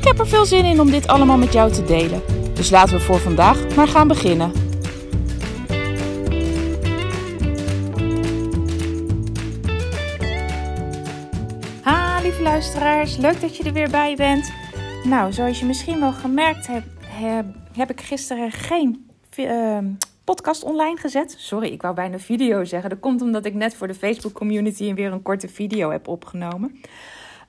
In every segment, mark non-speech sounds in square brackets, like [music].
Ik heb er veel zin in om dit allemaal met jou te delen. Dus laten we voor vandaag maar gaan beginnen. Ha, lieve luisteraars, leuk dat je er weer bij bent. Nou, zoals je misschien wel gemerkt hebt, heb, ik gisteren geen uh, podcast online gezet. Sorry, ik wou bijna video zeggen. Dat komt omdat ik net voor de Facebook community weer een korte video heb opgenomen.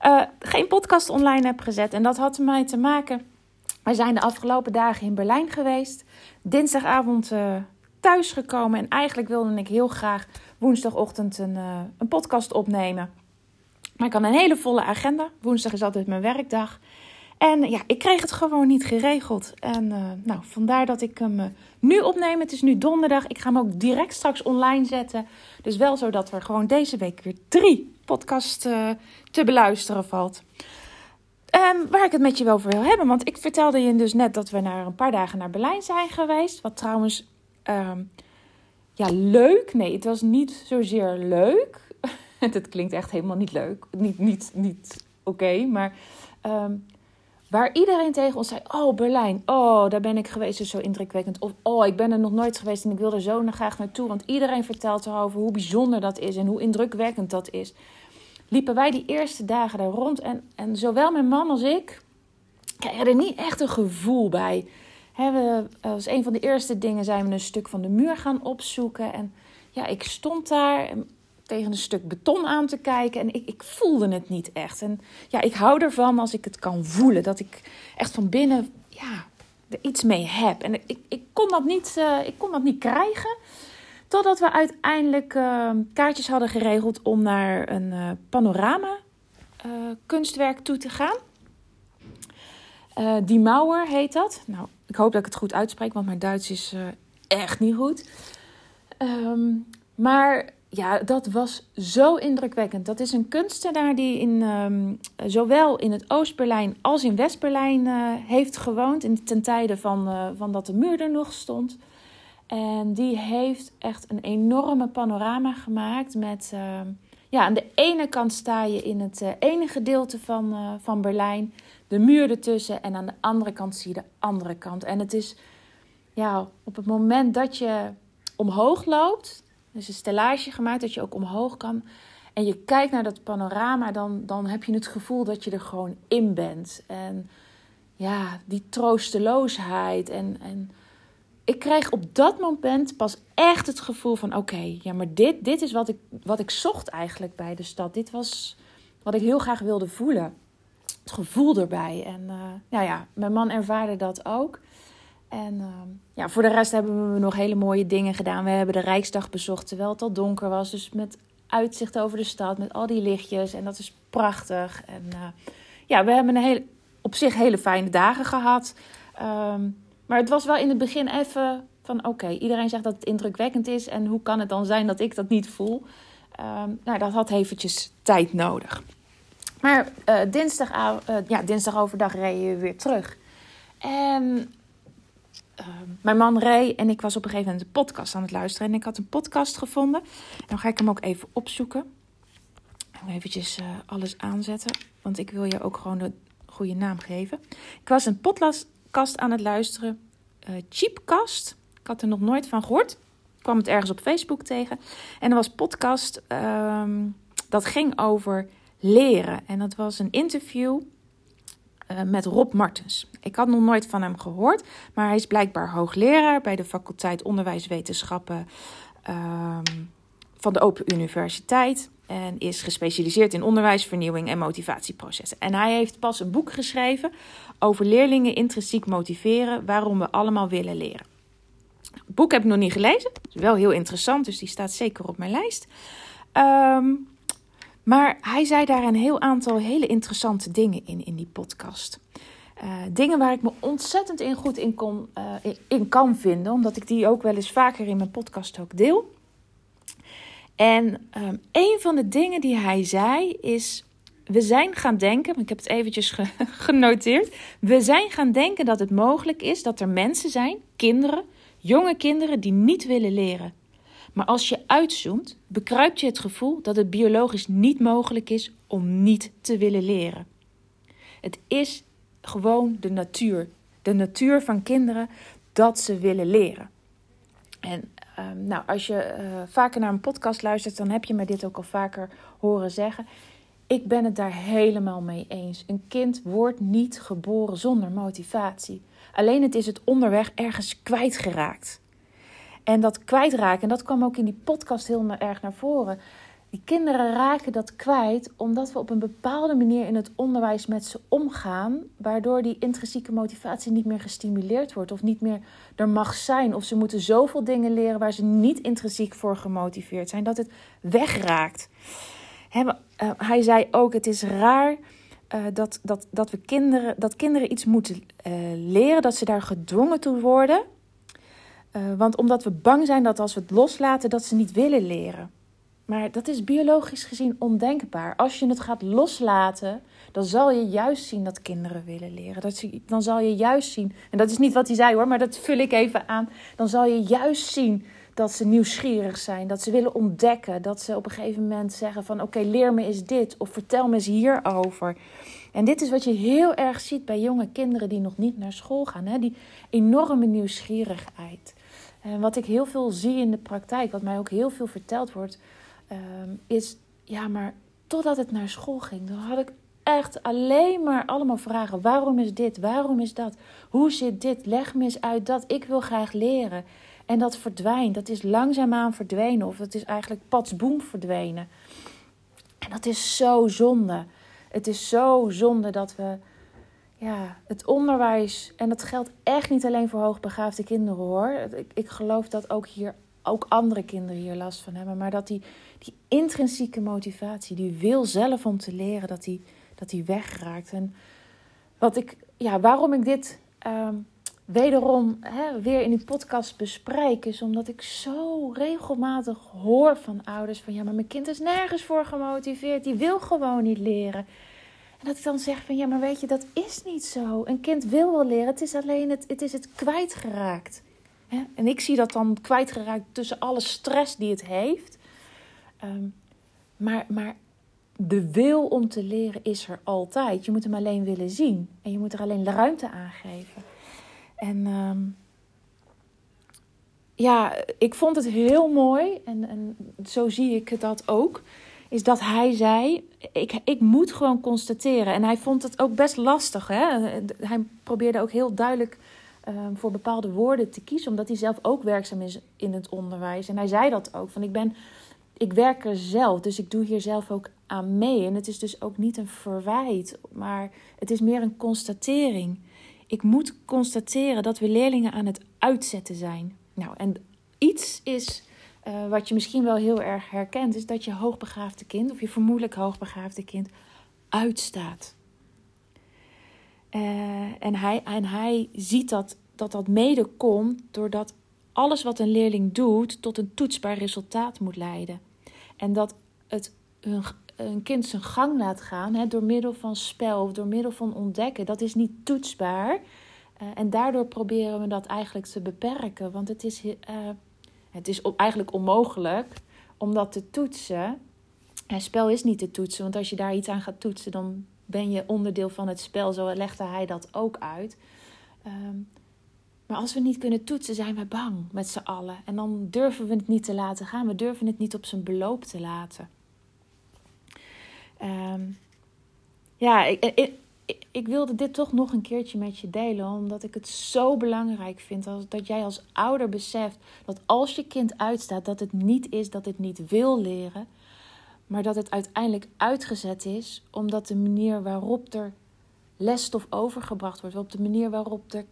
Uh, geen podcast online heb gezet. En dat had mij te maken. Wij zijn de afgelopen dagen in Berlijn geweest. Dinsdagavond uh, thuis gekomen. En eigenlijk wilde ik heel graag woensdagochtend een, uh, een podcast opnemen. Maar ik had een hele volle agenda. Woensdag is altijd mijn werkdag. En ja, ik kreeg het gewoon niet geregeld. En nou, vandaar dat ik hem nu opneem. Het is nu donderdag. Ik ga hem ook direct straks online zetten. Dus wel zodat er gewoon deze week weer drie podcasts uh, te beluisteren valt. Um, waar ik het met je wel over wil hebben. Want ik vertelde je dus net dat we naar een paar dagen naar Berlijn zijn geweest. Wat trouwens, um, ja, leuk. Nee, het was niet zozeer leuk. [laughs] het klinkt echt helemaal niet leuk. Niet, niet, niet oké, maar... Um, Waar iedereen tegen ons zei: Oh, Berlijn, oh, daar ben ik geweest, is zo indrukwekkend. Of oh, ik ben er nog nooit geweest en ik wil er zo graag naartoe. Want iedereen vertelt erover hoe bijzonder dat is en hoe indrukwekkend dat is. Liepen wij die eerste dagen daar rond en, en zowel mijn man als ik kregen er niet echt een gevoel bij. We, als een van de eerste dingen zijn we een stuk van de muur gaan opzoeken. En ja, ik stond daar tegen een stuk beton aan te kijken. En ik, ik voelde het niet echt. En ja, ik hou ervan als ik het kan voelen. Dat ik echt van binnen ja, er iets mee heb. En ik, ik, kon, dat niet, uh, ik kon dat niet krijgen. Totdat we uiteindelijk uh, kaartjes hadden geregeld om naar een uh, panorama kunstwerk toe te gaan. Die Mauer heet dat. Nou, ik hoop dat ik het goed uitspreek, want mijn Duits is echt niet goed. Um, maar ja, dat was zo indrukwekkend. Dat is een kunstenaar die in, um, zowel in het Oost-Berlijn als in West-Berlijn uh, heeft gewoond. In, ten tijde van, uh, van dat de muur er nog stond. En die heeft echt een enorme panorama gemaakt. Met, uh, ja, aan de ene kant sta je in het ene gedeelte van, van Berlijn. De muur ertussen. En aan de andere kant zie je de andere kant. En het is, ja, op het moment dat je omhoog loopt dus een stellage gemaakt dat je ook omhoog kan. En je kijkt naar dat panorama, dan, dan heb je het gevoel dat je er gewoon in bent. En ja, die troosteloosheid. En, en ik kreeg op dat moment pas echt het gevoel van: oké, ja, maar dit, dit is wat ik, wat ik zocht eigenlijk bij de stad. Dit was wat ik heel graag wilde voelen. Het gevoel erbij. En uh, nou ja, mijn man ervaarde dat ook. En uh, ja, voor de rest hebben we nog hele mooie dingen gedaan. We hebben de Rijksdag bezocht terwijl het al donker was. Dus met uitzicht over de stad, met al die lichtjes. En dat is prachtig. En uh, ja, we hebben een hele, op zich hele fijne dagen gehad. Um, maar het was wel in het begin even van oké, iedereen zegt dat het indrukwekkend is. En hoe kan het dan zijn dat ik dat niet voel? Um, nou, dat had eventjes tijd nodig. Maar uh, dinsdag, ja, dinsdag overdag reden we weer terug. En uh, mijn man Ray en ik was op een gegeven moment een podcast aan het luisteren. En ik had een podcast gevonden. En dan ga ik hem ook even opzoeken. Even uh, alles aanzetten. Want ik wil je ook gewoon de goede naam geven. Ik was een podcast aan het luisteren. Uh, Cheapcast. Ik had er nog nooit van gehoord. Ik kwam het ergens op Facebook tegen. En er was podcast. Um, dat ging over leren. En dat was een interview met Rob Martens. Ik had nog nooit van hem gehoord, maar hij is blijkbaar hoogleraar bij de faculteit Onderwijswetenschappen um, van de Open Universiteit. En is gespecialiseerd in onderwijsvernieuwing en motivatieprocessen. En hij heeft pas een boek geschreven over leerlingen intrinsiek motiveren, waarom we allemaal willen leren. Het boek heb ik nog niet gelezen, is wel heel interessant, dus die staat zeker op mijn lijst. Um, Maar hij zei daar een heel aantal hele interessante dingen in, in die podcast. Uh, dingen waar ik me ontzettend in goed in, kon, uh, in kan vinden, omdat ik die ook wel eens vaker in mijn podcast ook deel. En um, een van de dingen die hij zei is: We zijn gaan denken, ik heb het eventjes ge [laughs] genoteerd. We zijn gaan denken dat het mogelijk is dat er mensen zijn, kinderen, jonge kinderen, die niet willen leren. Maar als je uitzoomt, bekruipt je het gevoel dat het biologisch niet mogelijk is om niet te willen leren. Het is gewoon de natuur. De natuur van kinderen dat ze willen leren. En um, nou, als je uh, vaker naar een podcast luistert, dan heb je me dit ook al vaker horen zeggen. Ik ben het daar helemaal mee eens. Een kind wordt niet geboren zonder motivatie. Alleen het is het onderweg ergens kwijtgeraakt. En dat kwijtraken, en dat kwam ook in die podcast heel erg naar voren. Die kinderen raken dat kwijt omdat we op een bepaalde manier in het onderwijs met ze omgaan, waardoor die intrinsieke motivatie niet meer gestimuleerd wordt of niet meer er mag zijn. Of ze moeten zoveel dingen leren waar ze niet intrinsiek voor gemotiveerd zijn, dat het wegraakt. Eh, hij zei ook: het is raar. Uh, dat, dat, dat, we kinderen, dat kinderen iets moeten uh, leren, dat ze daar gedwongen toe worden. Uh, want omdat we bang zijn dat als we het loslaten, dat ze niet willen leren. Maar dat is biologisch gezien ondenkbaar. Als je het gaat loslaten, dan zal je juist zien dat kinderen willen leren. Dat, dan zal je juist zien, en dat is niet wat hij zei hoor, maar dat vul ik even aan. Dan zal je juist zien dat ze nieuwsgierig zijn, dat ze willen ontdekken. Dat ze op een gegeven moment zeggen van oké, leer me eens dit of vertel me eens hierover. En dit is wat je heel erg ziet bij jonge kinderen die nog niet naar school gaan. Hè? Die enorme nieuwsgierigheid. En wat ik heel veel zie in de praktijk, wat mij ook heel veel verteld wordt um, is, ja, maar totdat het naar school ging, dan had ik echt alleen maar allemaal vragen. Waarom is dit? Waarom is dat? Hoe zit dit? Leg me eens uit dat. Ik wil graag leren. En dat verdwijnt. Dat is langzaamaan verdwenen. Of het is eigenlijk patsboom verdwenen. En dat is zo zonde. Het is zo zonde dat we ja, het onderwijs, en dat geldt echt niet alleen voor hoogbegaafde kinderen hoor. Ik, ik geloof dat ook hier ook andere kinderen hier last van hebben. Maar dat die, die intrinsieke motivatie, die wil zelf om te leren, dat die, dat die wegraakt. En wat ik, ja, waarom ik dit ehm, wederom hè, weer in die podcast bespreek, is omdat ik zo regelmatig hoor van ouders van ja, maar mijn kind is nergens voor gemotiveerd, die wil gewoon niet leren. En dat ik dan zeg van ja, maar weet je, dat is niet zo. Een kind wil wel leren, het is alleen het, het is het kwijtgeraakt. En ik zie dat dan kwijtgeraakt tussen alle stress die het heeft. Ehm, maar, maar de wil om te leren is er altijd. Je moet hem alleen willen zien. En je moet er alleen ruimte aan geven. En ehm, ja, ik vond het heel mooi. En, en zo zie ik dat ook. Is dat hij zei: ik, ik moet gewoon constateren. En hij vond het ook best lastig. Hè? Hij probeerde ook heel duidelijk um, voor bepaalde woorden te kiezen, omdat hij zelf ook werkzaam is in het onderwijs. En hij zei dat ook: van ik ben, ik werk er zelf, dus ik doe hier zelf ook aan mee. En het is dus ook niet een verwijt, maar het is meer een constatering. Ik moet constateren dat we leerlingen aan het uitzetten zijn. Nou, en iets is uh, wat je misschien wel heel erg herkent, is dat je hoogbegaafde kind, of je vermoedelijk hoogbegaafde kind, uitstaat. Uh, en, hij, en hij ziet dat, dat dat mede komt doordat alles wat een leerling doet tot een toetsbaar resultaat moet leiden. En dat het een, een kind zijn gang laat gaan hè, door middel van spel of door middel van ontdekken, dat is niet toetsbaar. Uh, en daardoor proberen we dat eigenlijk te beperken. Want het is, het is eigenlijk onmogelijk om dat te toetsen. En spel is niet te toetsen, want als je daar iets aan gaat toetsen, dan ben je onderdeel van het spel. Zo legde hij dat ook uit. Um, maar als we niet kunnen toetsen, zijn we bang met z'n allen. En dan durven we het niet te laten gaan. We durven het niet op zijn beloop te laten. Um, ja, ik, ik, wilde dit toch nog een keertje met je delen. Omdat ik het zo belangrijk vind dat jij als ouder beseft dat als je kind uitstaat, dat het niet is dat het niet wil leren maar dat het uiteindelijk uitgezet is omdat de manier waarop er lesstof overgebracht wordt, op de manier waarop er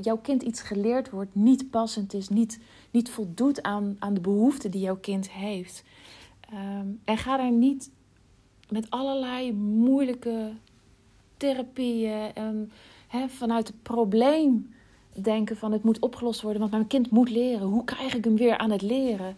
jouw kind iets geleerd wordt, niet passend is, niet, niet voldoet aan, aan de behoeften die jouw kind heeft. Um, en ga daar niet met allerlei moeilijke therapieën en hè, vanuit het probleem denken van het moet opgelost worden, want mijn kind moet leren. Hoe krijg ik hem weer aan het leren?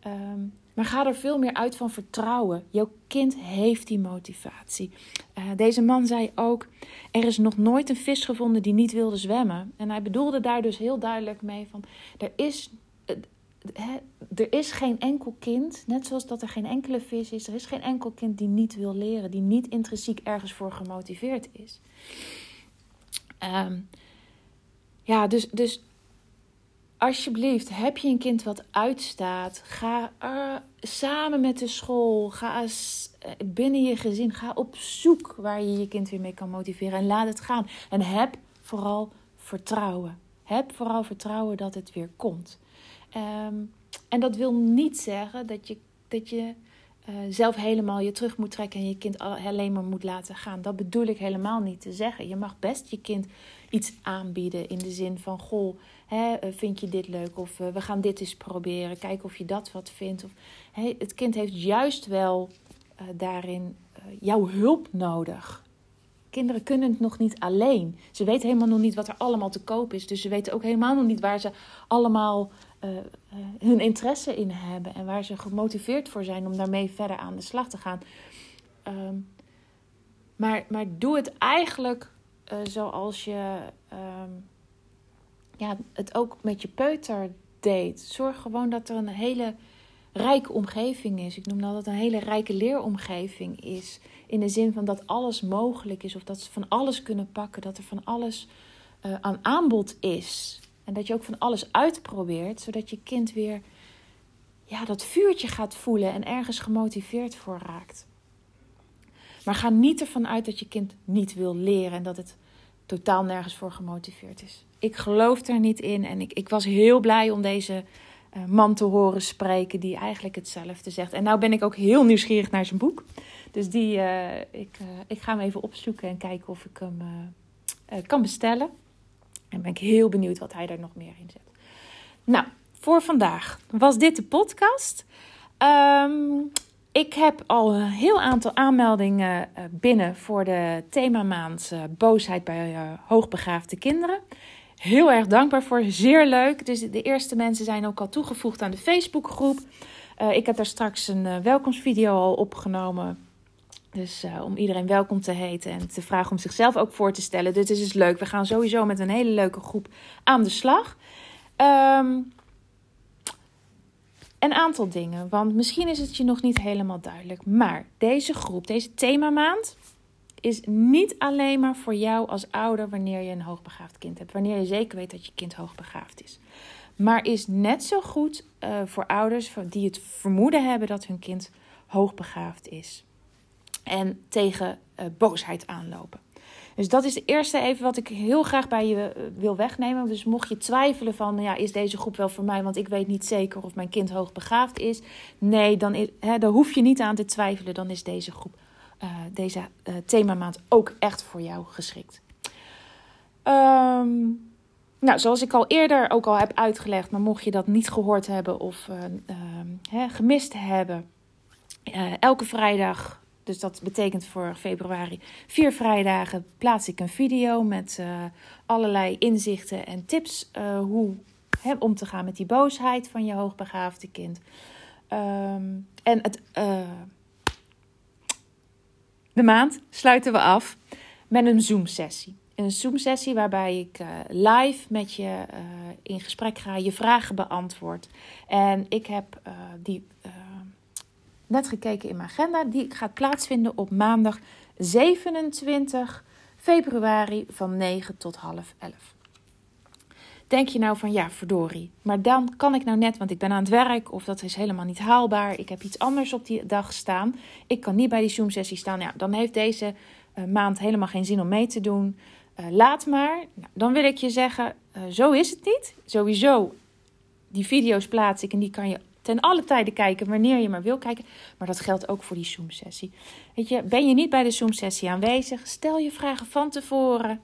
Ehm, maar ga er veel meer uit van vertrouwen. Jouw kind heeft die motivatie. Uh, deze man zei ook: Er is nog nooit een vis gevonden die niet wilde zwemmen. En hij bedoelde daar dus heel duidelijk mee: van er is. Er is geen enkel kind, net zoals dat er geen enkele vis is, er is geen enkel kind die niet wil leren, die niet intrinsiek ergens voor gemotiveerd is. Um, ja, dus, dus alsjeblieft, heb je een kind wat uitstaat, ga samen met de school, ga uh, binnen je gezin, ga op zoek waar je je kind weer mee kan motiveren en laat het gaan. En heb vooral vertrouwen. Heb vooral vertrouwen dat het weer komt. Um, en dat wil niet zeggen dat je, dat je uh, zelf helemaal je terug moet trekken en je kind alleen maar moet laten gaan. Dat bedoel ik helemaal niet te zeggen. Je mag best je kind iets aanbieden in de zin van: Goh, hè, eh, vind je dit leuk? Of uh, we gaan dit eens proberen. Kijken of je dat wat vindt. Of, hè, het kind heeft juist wel daarin jouw hulp nodig. Kinderen kunnen het nog niet alleen. Ze weten helemaal nog niet wat er allemaal te koop is. Dus ze weten ook helemaal nog niet waar ze allemaal hun interesse in hebben. En waar ze gemotiveerd voor zijn om daarmee verder aan de slag te gaan. Um, maar, maar doe het eigenlijk uh, zoals je um, ja, het ook met je peuter deed. Zorg gewoon dat er een hele rijke omgeving is. Ik noem dat het een hele rijke leeromgeving is. In de zin van dat alles mogelijk is. Of dat ze van alles kunnen pakken. Dat er van alles aan aanbod is. En dat je ook van alles uitprobeert. Zodat je kind weer ja, dat vuurtje gaat voelen. En ergens gemotiveerd voor raakt. Maar ga niet ervan uit dat je kind niet wil leren en dat het totaal nergens voor gemotiveerd is. Ik geloof daar niet in en ik, ik was heel blij om deze uh, man te horen spreken die eigenlijk hetzelfde zegt. En nou ben ik ook heel nieuwsgierig naar zijn boek. Dus die, uh, ik, uh, ik ga hem even opzoeken en kijken of ik hem kan bestellen. En ben ik heel benieuwd wat hij daar nog meer in zet. Nou, voor vandaag was dit de podcast. Um, ik heb al een heel aantal aanmeldingen eh, binnen voor de themamaand uh, boosheid bij uh, hoogbegaafde kinderen. Heel erg dankbaar voor, zeer leuk. Dus de eerste mensen zijn ook al toegevoegd aan de Facebookgroep. Uh, ik heb daar straks een welkomstvideo al opgenomen. Dus om iedereen welkom te heten en te vragen om zichzelf ook voor te stellen. Dit is dus leuk. We gaan sowieso met een hele leuke groep aan de slag. Um, een aantal dingen, want misschien is het je nog niet helemaal duidelijk. Maar deze groep, deze themamaand, is niet alleen maar voor jou als ouder wanneer je een hoogbegaafd kind hebt. Wanneer je zeker weet dat je kind hoogbegaafd is. Maar is net zo goed uh, voor ouders die het vermoeden hebben dat hun kind hoogbegaafd is. En tegen uh, boosheid aanlopen. Dus dat is het eerste even wat ik heel graag bij je eh, wil wegnemen. Dus mocht je twijfelen van, ja, is deze groep wel voor mij? Want ik weet niet zeker of mijn kind hoogbegaafd is. Nee, dan is, hè, daar hoef je niet aan te twijfelen. Dan is deze groep, uh, deze uh, themamaand ook echt voor jou geschikt. Um, nou, zoals ik al eerder ook al heb uitgelegd, maar mocht je dat niet gehoord hebben of hè, gemist hebben, elke vrijdag dus dat betekent voor februari vier vrijdagen plaats ik een video met uh, allerlei inzichten en tips uh, hoe om te gaan met die boosheid van je hoogbegaafde kind. Um, en het, uh, de maand sluiten we af met een Zoom-sessie. Een Zoom-sessie waarbij ik live met je in gesprek ga, je vragen beantwoord. En ik heb die net gekeken in mijn agenda. Die gaat plaatsvinden op maandag 27 februari van 9 tot half 11. Denk je nou van ja, verdorie. Maar dan kan ik nou net, want ik ben aan het werk of dat is helemaal niet haalbaar. Ik heb iets anders op die dag staan. Ik kan niet bij die Zoom-sessie staan. Ja, dan heeft deze uh, maand helemaal geen zin om mee te doen. Uh, laat maar. Nou, dan wil ik je zeggen, uh, zo is het niet. Sowieso, die video's plaats ik en die kan je ten alle tijden kijken wanneer je maar wil kijken. Maar dat geldt ook voor die Zoom-sessie. Weet je, ben je niet bij de Zoom-sessie aanwezig? Stel je vragen van tevoren.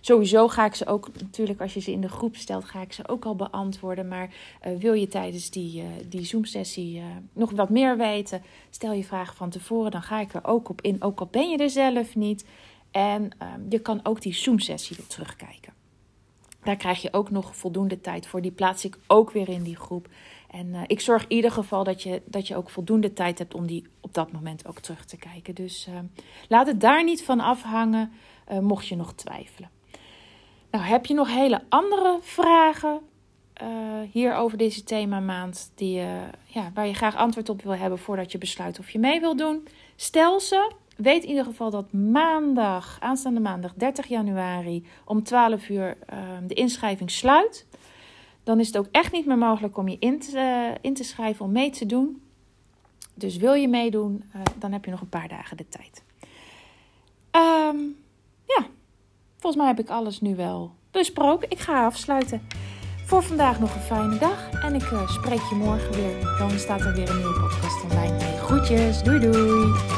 sowieso ga ik ze ook, natuurlijk als je ze in de groep stelt, ga ik ze ook al beantwoorden. Maar uh, wil je tijdens die, uh, die Zoom-sessie nog wat meer weten, stel je vragen van tevoren, dan ga ik er ook op in, ook al ben je er zelf niet. En ehm, je kan ook die Zoom-sessie weer terugkijken. Daar krijg je ook nog voldoende tijd voor. Die plaats ik ook weer in die groep. En uh, ik zorg in ieder geval dat je, dat je ook voldoende tijd hebt om die op dat moment ook terug te kijken. Dus uh, laat het daar niet van afhangen, uh, mocht je nog twijfelen. Nou, heb je nog hele andere vragen hier over deze themamaand die, ja, waar je graag antwoord op wil hebben voordat je besluit of je mee wil doen? Stel ze. Weet in ieder geval dat maandag, aanstaande maandag 30 januari om 12 uur de inschrijving sluit dan is het ook echt niet meer mogelijk om je in te, uh, in te schrijven om mee te doen. Dus wil je meedoen, uh, dan heb je nog een paar dagen de tijd. Um, ja, volgens mij heb ik alles nu wel besproken. Ik ga afsluiten. Voor vandaag nog een fijne dag en ik uh, spreek je morgen weer. Dan staat er weer een nieuwe podcast online. Groetjes, doei doei!